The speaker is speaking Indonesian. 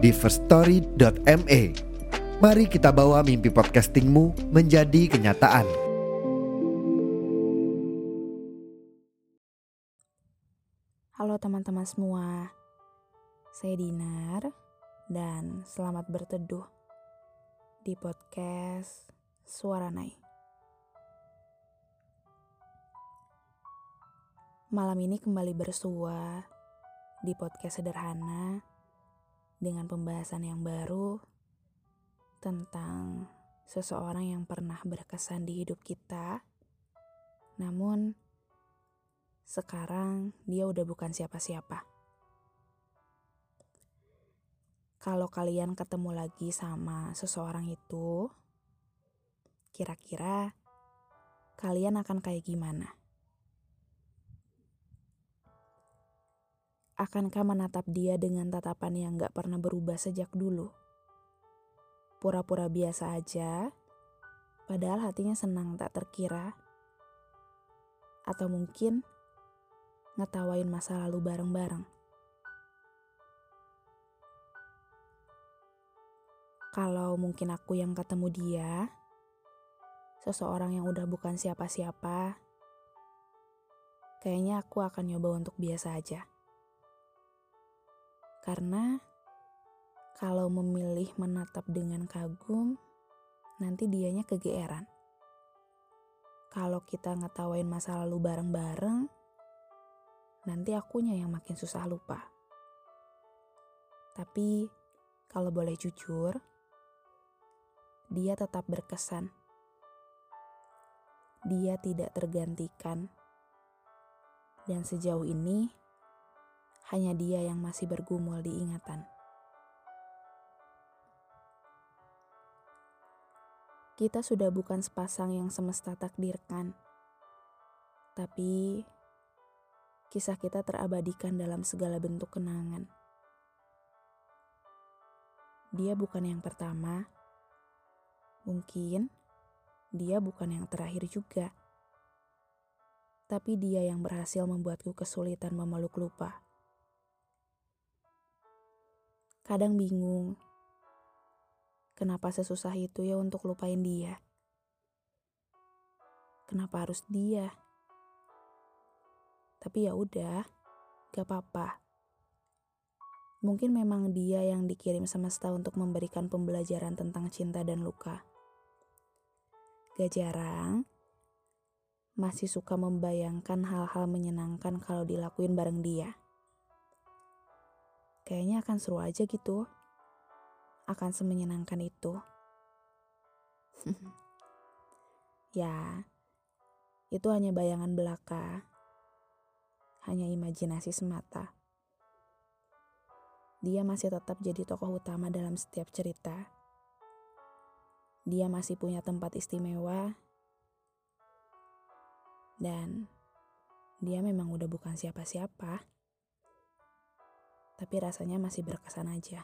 di firststory.me. Mari kita bawa mimpi podcastingmu menjadi kenyataan. Halo teman-teman semua, saya Dinar dan selamat berteduh di podcast Suara Nai. Malam ini kembali bersua di podcast sederhana dengan pembahasan yang baru tentang seseorang yang pernah berkesan di hidup kita, namun sekarang dia udah bukan siapa-siapa. Kalau kalian ketemu lagi sama seseorang itu, kira-kira kalian akan kayak gimana? Akankah menatap dia dengan tatapan yang gak pernah berubah sejak dulu? Pura-pura biasa aja, padahal hatinya senang tak terkira. Atau mungkin ngetawain masa lalu bareng-bareng. Kalau mungkin aku yang ketemu dia, seseorang yang udah bukan siapa-siapa, kayaknya aku akan nyoba untuk biasa aja. Karena kalau memilih menatap dengan kagum, nanti dianya kegeeran. Kalau kita ngetawain masa lalu bareng-bareng, nanti akunya yang makin susah lupa. Tapi kalau boleh jujur, dia tetap berkesan. Dia tidak tergantikan. Dan sejauh ini, hanya dia yang masih bergumul di ingatan. Kita sudah bukan sepasang yang semesta takdirkan, tapi kisah kita terabadikan dalam segala bentuk kenangan. Dia bukan yang pertama, mungkin dia bukan yang terakhir juga, tapi dia yang berhasil membuatku kesulitan memeluk lupa. Kadang bingung, kenapa sesusah itu ya untuk lupain dia? Kenapa harus dia? Tapi ya udah, gak apa-apa. Mungkin memang dia yang dikirim semesta untuk memberikan pembelajaran tentang cinta dan luka. Gak jarang, masih suka membayangkan hal-hal menyenangkan kalau dilakuin bareng dia kayaknya akan seru aja gitu. Akan semenyenangkan itu. ya, itu hanya bayangan belaka. Hanya imajinasi semata. Dia masih tetap jadi tokoh utama dalam setiap cerita. Dia masih punya tempat istimewa. Dan dia memang udah bukan siapa-siapa tapi rasanya masih berkesan aja.